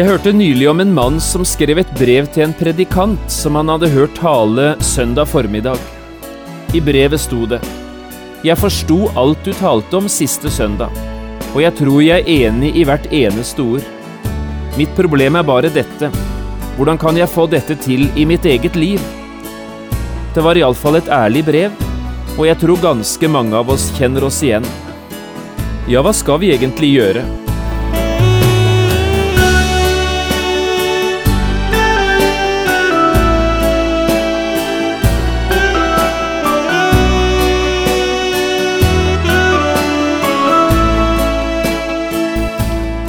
Jeg hørte nylig om en mann som skrev et brev til en predikant som han hadde hørt tale søndag formiddag. I brevet sto det Jeg forsto alt du talte om siste søndag, og jeg tror jeg er enig i hvert eneste ord. Mitt problem er bare dette. Hvordan kan jeg få dette til i mitt eget liv? Det var iallfall et ærlig brev, og jeg tror ganske mange av oss kjenner oss igjen. Ja, hva skal vi egentlig gjøre?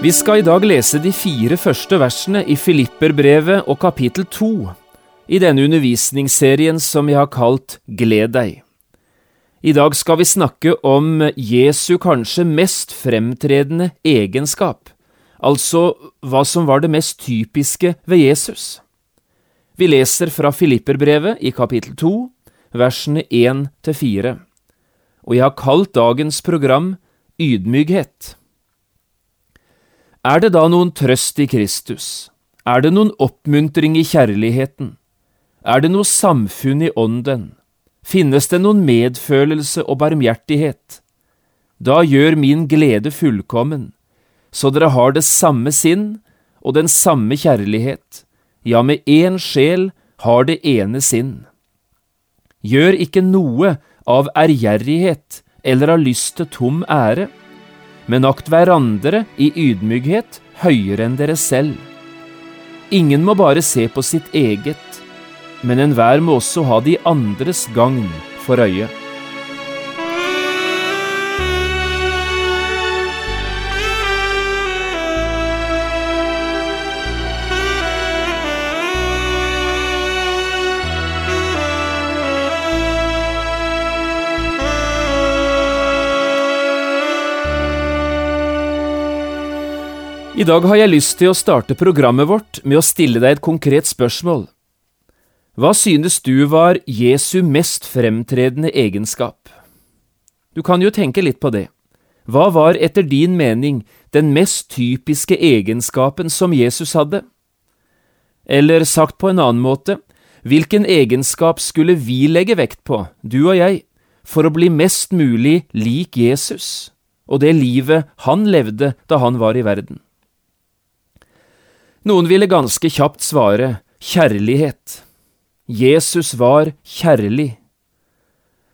Vi skal i dag lese de fire første versene i Filipperbrevet og kapittel to i denne undervisningsserien som jeg har kalt Gled deg. I dag skal vi snakke om Jesu kanskje mest fremtredende egenskap, altså hva som var det mest typiske ved Jesus. Vi leser fra Filipperbrevet i kapittel to, versene én til fire, og jeg har kalt dagens program Ydmykhet. Er det da noen trøst i Kristus? Er det noen oppmuntring i kjærligheten? Er det noe samfunn i ånden? Finnes det noen medfølelse og barmhjertighet? Da gjør min glede fullkommen, så dere har det samme sinn og den samme kjærlighet, ja, med én sjel har det ene sinn. Gjør ikke noe av ærgjerrighet eller av lyst til tom ære men akt hverandre i ydmykhet høyere enn dere selv. Ingen må bare se på sitt eget, men enhver må også ha de andres gagn for øye. I dag har jeg lyst til å starte programmet vårt med å stille deg et konkret spørsmål. Hva synes du var Jesu mest fremtredende egenskap? Du kan jo tenke litt på det. Hva var etter din mening den mest typiske egenskapen som Jesus hadde? Eller sagt på en annen måte, hvilken egenskap skulle vi legge vekt på, du og jeg, for å bli mest mulig lik Jesus og det livet han levde da han var i verden? Noen ville ganske kjapt svare kjærlighet. Jesus var kjærlig.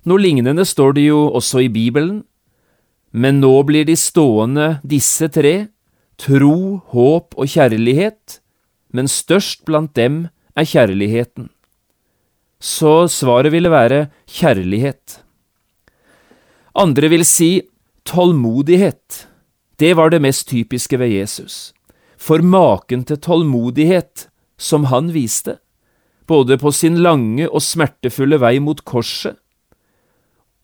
Noe lignende står det jo også i Bibelen, men nå blir de stående, disse tre, tro, håp og kjærlighet, men størst blant dem er kjærligheten. Så svaret ville være kjærlighet. Andre vil si tålmodighet. Det var det mest typiske ved Jesus for maken til tålmodighet som han viste, både på sin lange og smertefulle vei mot korset,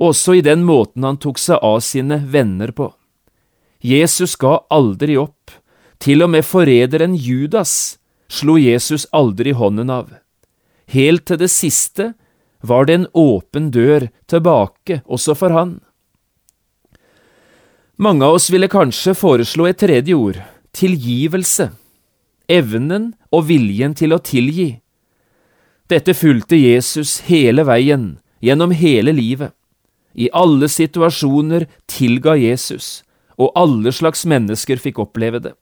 også i den måten han tok seg av sine venner på. Jesus ga aldri opp, til og med forræderen Judas slo Jesus aldri hånden av. Helt til det siste var det en åpen dør tilbake også for han. Mange av oss ville kanskje foreslå et tredje ord, tilgivelse, evnen og viljen til å tilgi. Dette fulgte Jesus hele veien, gjennom hele livet. I alle situasjoner tilga Jesus, og alle slags mennesker fikk oppleve det.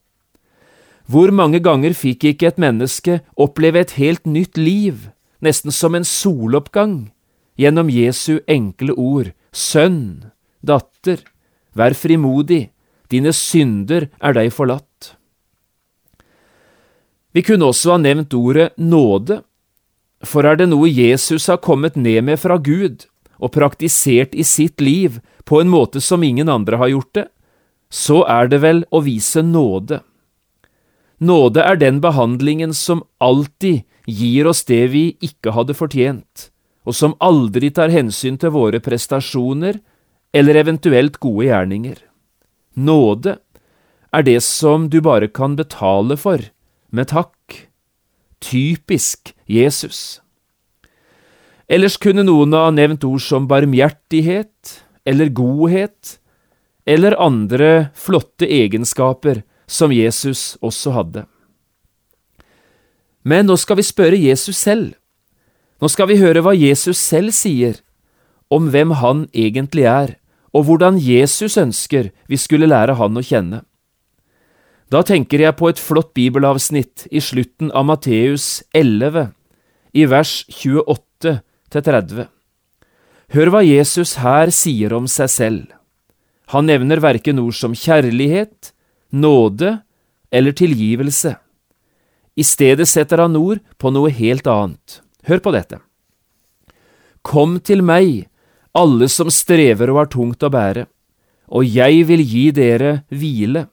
Hvor mange ganger fikk ikke et menneske oppleve et helt nytt liv, nesten som en soloppgang, gjennom Jesu enkle ord, sønn, datter, vær frimodig, dine synder er deg forlatt. Vi kunne også ha nevnt ordet nåde, for er det noe Jesus har kommet ned med fra Gud og praktisert i sitt liv på en måte som ingen andre har gjort det, så er det vel å vise nåde. Nåde er den behandlingen som alltid gir oss det vi ikke hadde fortjent, og som aldri tar hensyn til våre prestasjoner eller eventuelt gode gjerninger. Nåde er det som du bare kan betale for med takk. Typisk Jesus. Ellers kunne noen ha nevnt ord som barmhjertighet eller godhet, eller andre flotte egenskaper som Jesus også hadde. Men nå skal vi spørre Jesus selv. Nå skal vi høre hva Jesus selv sier om hvem han egentlig er, og hvordan Jesus ønsker vi skulle lære han å kjenne. Da tenker jeg på et flott bibelavsnitt i slutten av Matteus 11, i vers 28 30. Hør hva Jesus her sier om seg selv. Han nevner verken ord som kjærlighet, nåde eller tilgivelse. I stedet setter han ord på noe helt annet. Hør på dette. Kom til meg, alle som strever og har tungt å bære, og jeg vil gi dere hvile.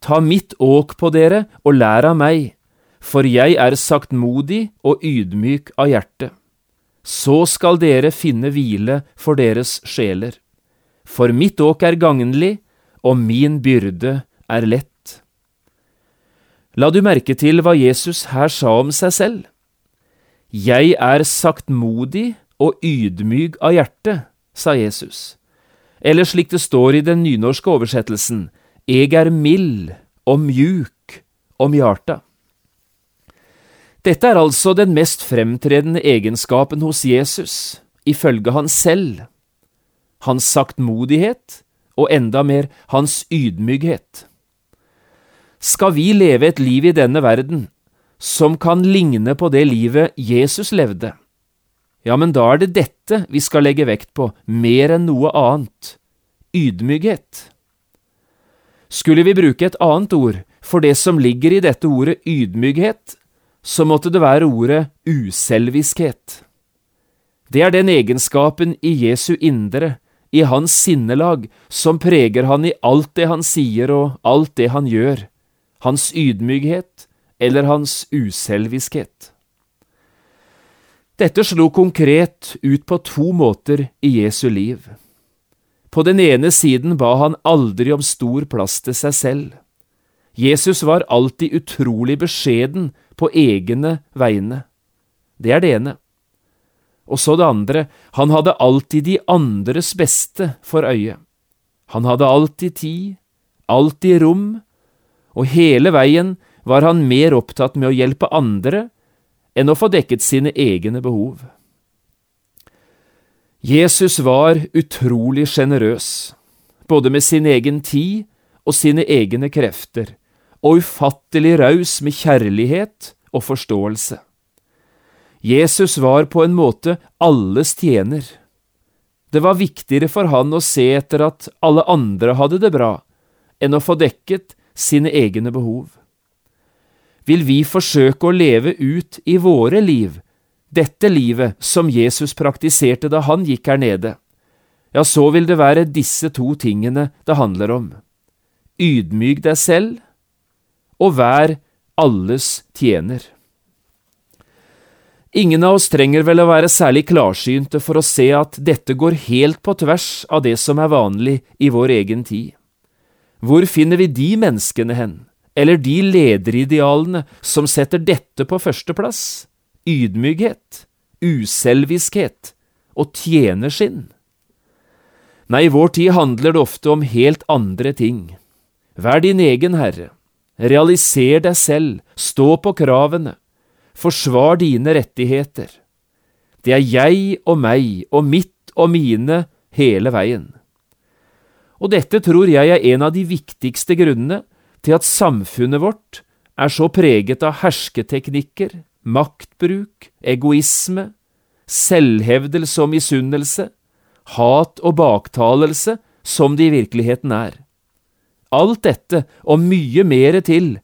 Ta mitt åk på dere og lær av meg, for jeg er saktmodig og ydmyk av hjerte. Så skal dere finne hvile for deres sjeler. For mitt åk er gagnlig, og min byrde er lett. La du merke til hva Jesus her sa om seg selv? Jeg er saktmodig og ydmyk av hjerte, sa Jesus. Eller slik det står i den nynorske oversettelsen, Eg er mild og mjuk om hjarta. Dette er altså den mest fremtredende egenskapen hos Jesus, ifølge han selv. Hans saktmodighet, og enda mer hans ydmykhet. Skal vi leve et liv i denne verden som kan ligne på det livet Jesus levde, ja, men da er det dette vi skal legge vekt på, mer enn noe annet – ydmykhet. Skulle vi bruke et annet ord for det som ligger i dette ordet ydmykhet, så måtte det være ordet uselviskhet. Det er den egenskapen i Jesu indre, i hans sinnelag, som preger han i alt det han sier og alt det han gjør hans ydmykhet eller hans uselviskhet. Dette slo konkret ut på to måter i Jesu liv. På den ene siden ba han aldri om stor plass til seg selv. Jesus var alltid utrolig beskjeden på egne vegne. Det er det ene. Og så det andre, han hadde alltid de andres beste for øye. Han hadde alltid tid, alltid rom, og hele veien var han mer opptatt med å hjelpe andre enn å få dekket sine egne behov. Jesus var utrolig sjenerøs, både med sin egen tid og sine egne krefter, og ufattelig raus med kjærlighet og forståelse. Jesus var på en måte alles tjener. Det var viktigere for han å se etter at alle andre hadde det bra, enn å få dekket sine egne behov. Vil vi forsøke å leve ut i våre liv dette livet som Jesus praktiserte da han gikk her nede, ja, så vil det være disse to tingene det handler om. Ydmyk deg selv, og vær alles tjener. Ingen av oss trenger vel å være særlig klarsynte for å se at dette går helt på tvers av det som er vanlig i vår egen tid. Hvor finner vi de menneskene hen, eller de lederidealene som setter dette på førsteplass? Ydmykhet, uselviskhet og tjenerskinn? Nei, i vår tid handler det ofte om helt andre ting. Vær din egen herre, realiser deg selv, stå på kravene, forsvar dine rettigheter. Det er jeg og meg og mitt og mine hele veien og dette tror jeg er en av de viktigste grunnene til at samfunnet vårt er så preget av hersketeknikker, maktbruk, egoisme, selvhevdelse og misunnelse, hat og baktalelse som det i virkeligheten er. Alt dette, og mye mere til,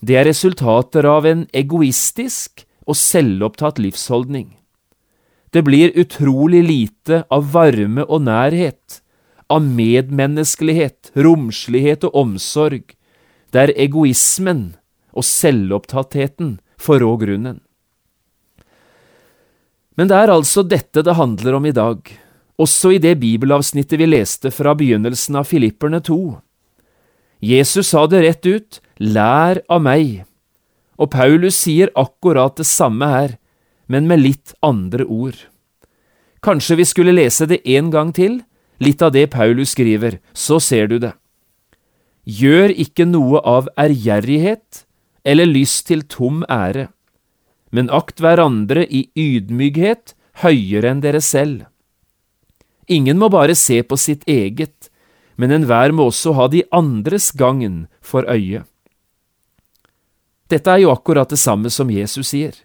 det er resultater av en egoistisk og selvopptatt livsholdning. Det blir utrolig lite av varme og nærhet, av medmenneskelighet, romslighet og omsorg, der egoismen og selvopptattheten får rå grunnen. Men det er altså dette det handler om i dag, også i det bibelavsnittet vi leste fra begynnelsen av Filipperne 2. Jesus sa det rett ut, lær av meg, og Paulus sier akkurat det samme her, men med litt andre ord. Kanskje vi skulle lese det en gang til, litt av det Paulus skriver, så ser du det. Gjør ikke noe av ærgjerrighet eller lyst til tom ære, men akt hverandre i ydmykhet høyere enn dere selv. Ingen må bare se på sitt eget, men enhver må også ha de andres gagn for øye. Dette er jo akkurat det samme som Jesus sier,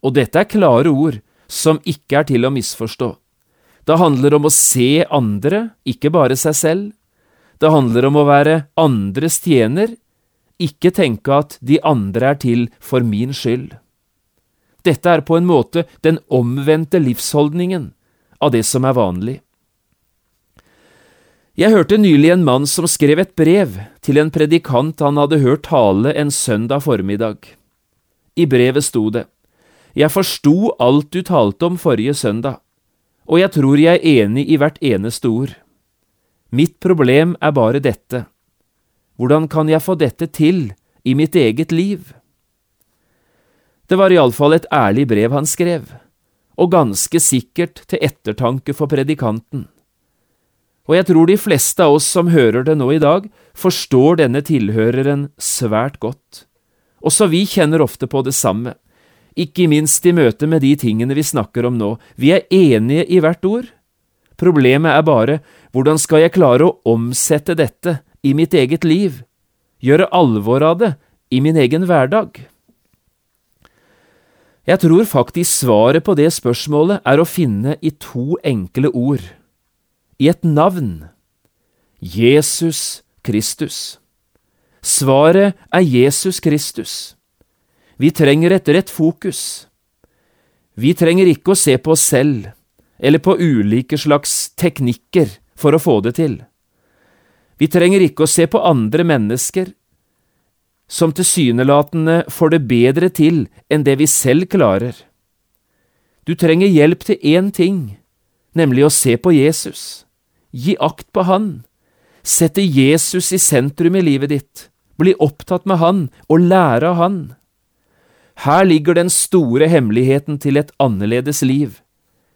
og dette er klare ord som ikke er til å misforstå. Det handler om å se andre, ikke bare seg selv. Det handler om å være andres tjener, ikke tenke at de andre er til for min skyld. Dette er på en måte den omvendte livsholdningen av det som er vanlig. Jeg hørte nylig en mann som skrev et brev til en predikant han hadde hørt tale en søndag formiddag. I brevet sto det, Jeg forsto alt du talte om forrige søndag, og jeg tror jeg er enig i hvert eneste ord. Mitt problem er bare dette. Hvordan kan jeg få dette til i mitt eget liv? Det var iallfall et ærlig brev han skrev, og ganske sikkert til ettertanke for predikanten. Og jeg tror de fleste av oss som hører det nå i dag, forstår denne tilhøreren svært godt. Også vi kjenner ofte på det samme, ikke minst i møte med de tingene vi snakker om nå. Vi er enige i hvert ord. Problemet er bare hvordan skal jeg klare å omsette dette i mitt eget liv, gjøre alvor av det i min egen hverdag? Jeg tror faktisk svaret på det spørsmålet er å finne i to enkle ord, i et navn – Jesus Kristus. Svaret er Jesus Kristus. Vi trenger et rett fokus. Vi trenger ikke å se på oss selv eller på ulike slags teknikker for å få det til. Vi trenger ikke å se på andre mennesker som tilsynelatende får det bedre til enn det vi selv klarer. Du trenger hjelp til én ting, nemlig å se på Jesus. Gi akt på Han. Sette Jesus i sentrum i livet ditt. Bli opptatt med Han og lære av Han. Her ligger den store hemmeligheten til et annerledes liv,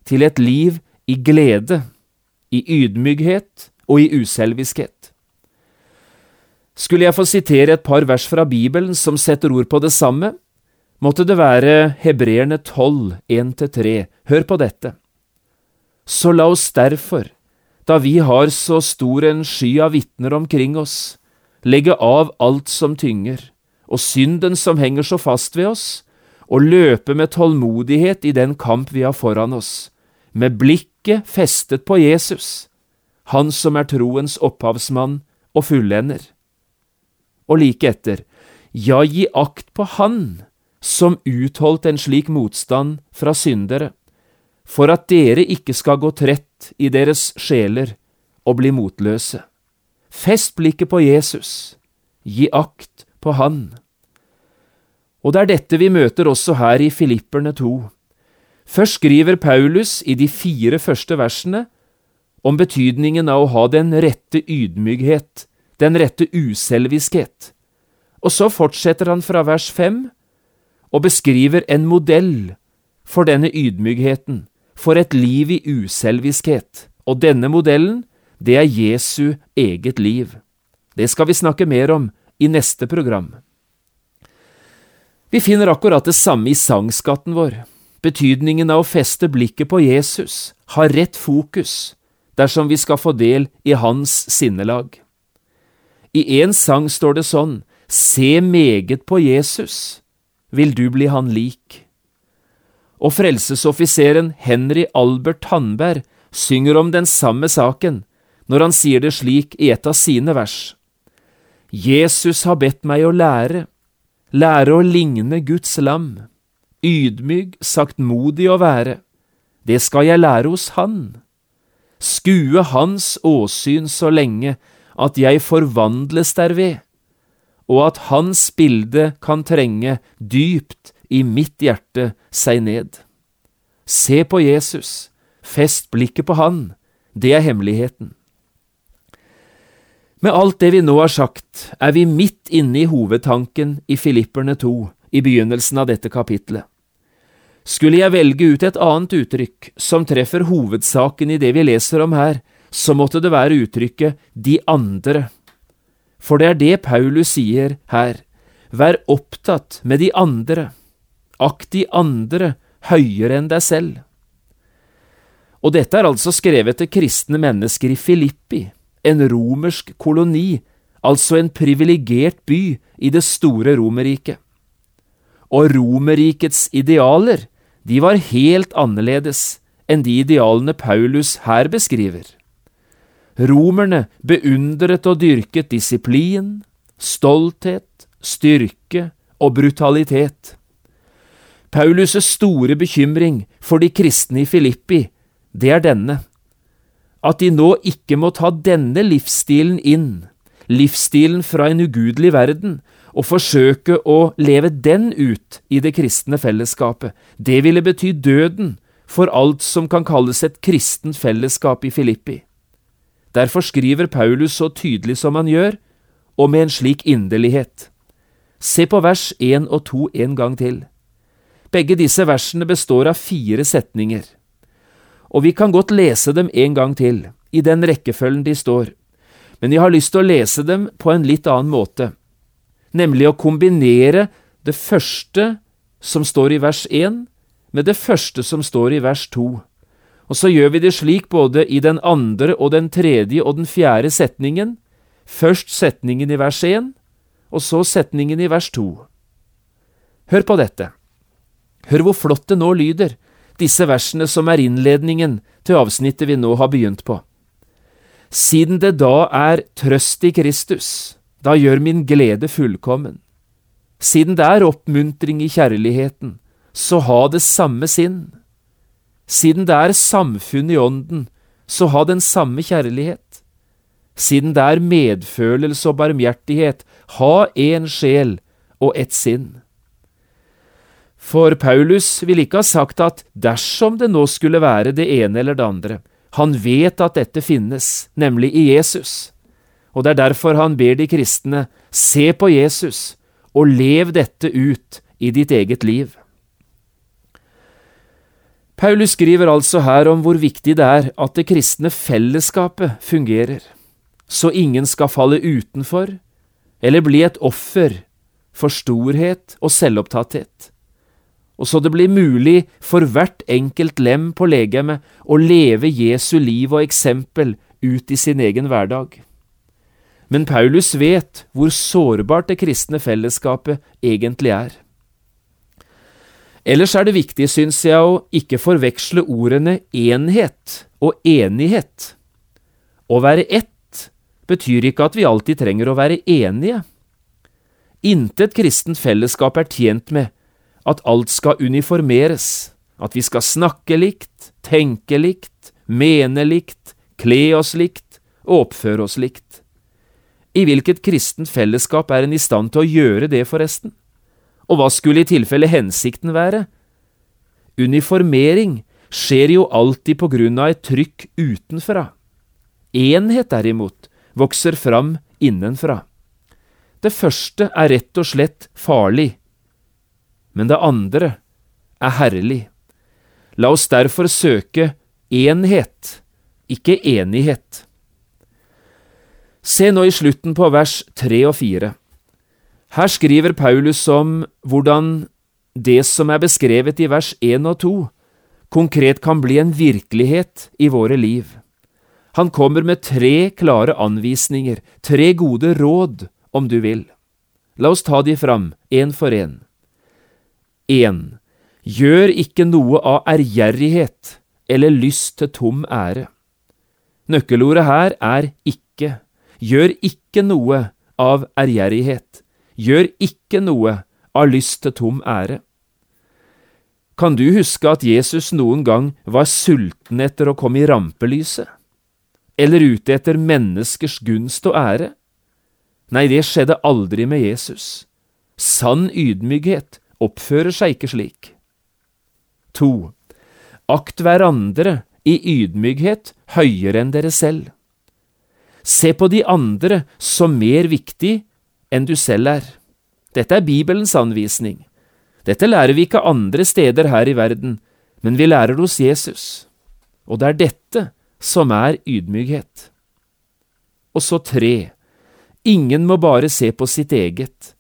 til et liv i glede, i ydmykhet og i uselviskhet. Skulle jeg få sitere et par vers fra Bibelen som setter ord på det samme, måtte det være Hebreerne 12, 1–3. Hør på dette. Så la oss derfor, da vi har så stor en sky av vitner omkring oss, legge av alt som tynger, og synden som henger så fast ved oss, og løpe med tålmodighet i den kamp vi har foran oss, med blikket festet på Jesus, Han som er troens opphavsmann og fullender og like etter, ja, gi akt på Han som utholdt en slik motstand fra syndere, for at dere ikke skal gå trett i deres sjeler og bli motløse. Fest blikket på Jesus, gi akt på Han. Og det er dette vi møter også her i Filipperne 2. Først skriver Paulus i de fire første versene om betydningen av å ha den rette ydmykhet den rette uselviskhet. Og så fortsetter han fra vers fem og beskriver en modell for denne ydmykheten, for et liv i uselviskhet, og denne modellen, det er Jesu eget liv. Det skal vi snakke mer om i neste program. Vi finner akkurat det samme i sangskatten vår, betydningen av å feste blikket på Jesus, ha rett fokus, dersom vi skal få del i hans sinnelag. I en sang står det sånn, Se meget på Jesus, vil du bli han lik. Og frelsesoffiseren Henry Albert Tandberg synger om den samme saken når han sier det slik i et av sine vers. Jesus har bedt meg å lære, lære å ligne Guds lam, ydmyk, saktmodig å være, det skal jeg lære hos Han. skue Hans åsyn så lenge at jeg forvandles derved, og at Hans bilde kan trenge dypt i mitt hjerte seg ned. Se på Jesus, fest blikket på Han, det er hemmeligheten. Med alt det vi nå har sagt, er vi midt inne i hovedtanken i Filipperne 2 i begynnelsen av dette kapitlet. Skulle jeg velge ut et annet uttrykk som treffer hovedsaken i det vi leser om her, så måtte det være uttrykket de andre. For det er det Paulus sier her, vær opptatt med de andre, akt de andre høyere enn deg selv. Og dette er altså skrevet til kristne mennesker i Filippi, en romersk koloni, altså en privilegert by i det store Romerriket. Og Romerrikets idealer, de var helt annerledes enn de idealene Paulus her beskriver. Romerne beundret og dyrket disiplin, stolthet, styrke og brutalitet. Paulus' store bekymring for de kristne i Filippi, det er denne at de nå ikke må ta denne livsstilen inn, livsstilen fra en ugudelig verden, og forsøke å leve den ut i det kristne fellesskapet. Det ville bety døden for alt som kan kalles et kristent fellesskap i Filippi. Derfor skriver Paulus så tydelig som han gjør, og med en slik inderlighet. Se på vers 1 og 2 en gang til. Begge disse versene består av fire setninger og vi kan godt lese dem en gang til, i den rekkefølgen de står, men jeg har lyst til å lese dem på en litt annen måte, nemlig å kombinere det første som står i vers 1, med det første som står i vers 2. Og så gjør vi det slik både i den andre og den tredje og den fjerde setningen, først setningen i vers 1, og så setningen i vers 2. Hør på dette. Hør hvor flott det nå lyder, disse versene som er innledningen til avsnittet vi nå har begynt på. Siden det da er trøst i Kristus, da gjør min glede fullkommen. Siden det er oppmuntring i kjærligheten, så ha det samme sinn. Siden det er samfunn i ånden, så ha den samme kjærlighet. Siden det er medfølelse og barmhjertighet, ha én sjel og ett sinn. For Paulus ville ikke ha sagt at dersom det nå skulle være det ene eller det andre, han vet at dette finnes, nemlig i Jesus, og det er derfor han ber de kristne se på Jesus og lev dette ut i ditt eget liv. Paulus skriver altså her om hvor viktig det er at det kristne fellesskapet fungerer, så ingen skal falle utenfor eller bli et offer for storhet og selvopptatthet og så det blir mulig for hvert enkelt lem på legemet å leve Jesu liv og eksempel ut i sin egen hverdag. Men Paulus vet hvor sårbart det kristne fellesskapet egentlig er. Ellers er det viktig, syns jeg, å ikke forveksle ordene enhet og enighet. Å være ett betyr ikke at vi alltid trenger å være enige. Intet kristent fellesskap er tjent med at alt skal uniformeres, at vi skal snakke likt, tenke likt, mene likt, kle oss likt og oppføre oss likt. I hvilket kristent fellesskap er en i stand til å gjøre det, forresten? Og hva skulle i tilfelle hensikten være? Uniformering skjer jo alltid på grunn av et trykk utenfra. Enhet, derimot, vokser fram innenfra. Det første er rett og slett farlig, men det andre er herlig. La oss derfor søke enhet, ikke enighet. Se nå i slutten på vers tre og fire. Her skriver Paulus om hvordan det som er beskrevet i vers 1 og 2, konkret kan bli en virkelighet i våre liv. Han kommer med tre klare anvisninger, tre gode råd, om du vil. La oss ta de fram, én for én. 1. Gjør ikke noe av ærgjerrighet eller lyst til tom ære. Nøkkelordet her er ikke. Gjør ikke noe av ærgjerrighet. Gjør ikke noe av lyst til tom ære. Kan du huske at Jesus noen gang var sulten etter å komme i rampelyset? eller ute etter menneskers gunst og ære. Nei, det skjedde aldri med Jesus. Sann ydmykhet oppfører seg ikke slik. To. Akt hverandre i ydmykhet høyere enn dere selv. Se på de andre som mer viktig enn du selv er. Dette er Bibelens anvisning. Dette lærer vi ikke andre steder her i verden, men vi lærer det hos Jesus. Og det er dette som er ydmykhet. Og så tre. Ingen må bare se på sitt eget,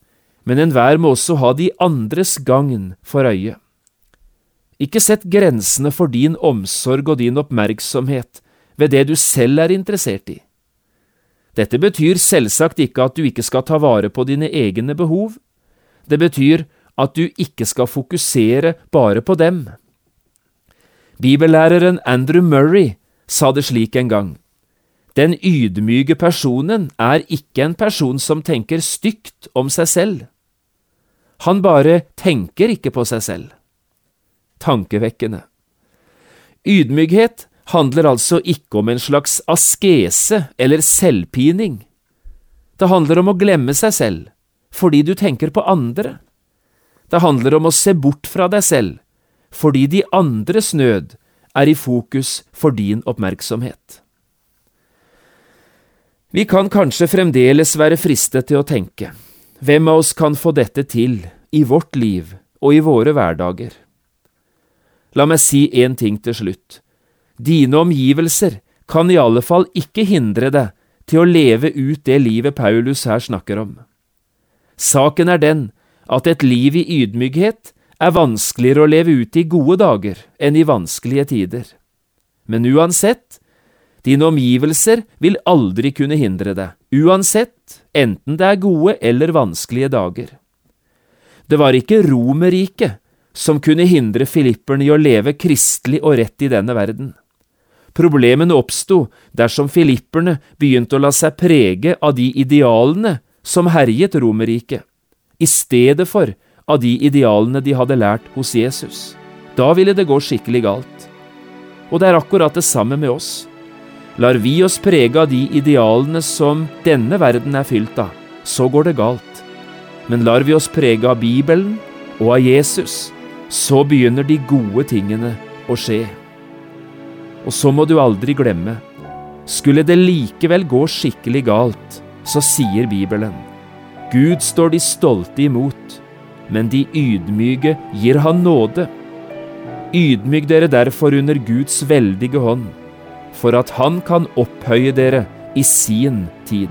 men enhver må også ha de andres gagn for øye. Ikke sett grensene for din omsorg og din oppmerksomhet ved det du selv er interessert i. Dette betyr selvsagt ikke at du ikke skal ta vare på dine egne behov, det betyr at du ikke skal fokusere bare på dem. Bibellæreren Andrew Murray sa det slik en gang. Den ydmyke personen er ikke en person som tenker stygt om seg selv. Han bare tenker ikke på seg selv. Tankevekkende. Ydmykhet handler altså ikke om en slags askese eller selvpining. Det handler om å glemme seg selv, fordi du tenker på andre. Det handler om å se bort fra deg selv, fordi de andres nød er i fokus for din oppmerksomhet. Vi kan kanskje fremdeles være fristet til å tenke, hvem av oss kan få dette til i vårt liv og i våre hverdager? La meg si én ting til slutt. Dine omgivelser kan i alle fall ikke hindre deg til å leve ut det livet Paulus her snakker om. Saken er den at et liv i ydmykhet er vanskeligere å leve ut i gode dager enn i vanskelige tider. Men uansett, dine omgivelser vil aldri kunne hindre deg, uansett, enten det er gode eller vanskelige dager. Det var ikke Romerriket som kunne hindre filipperne i å leve kristelig og rett i denne verden. Problemene oppsto dersom filipperne begynte å la seg prege av de idealene som herjet Romerriket, i stedet for av de idealene de hadde lært hos Jesus. Da ville det gå skikkelig galt. Og det er akkurat det samme med oss. Lar vi oss prege av de idealene som denne verden er fylt av, så går det galt. Men lar vi oss prege av Bibelen og av Jesus, så begynner de gode tingene å skje. Og så må du aldri glemme, skulle det likevel gå skikkelig galt, så sier Bibelen, Gud står de stolte imot, men de ydmyke gir han nåde. Ydmyk dere derfor under Guds veldige hånd, for at Han kan opphøye dere i sin tid.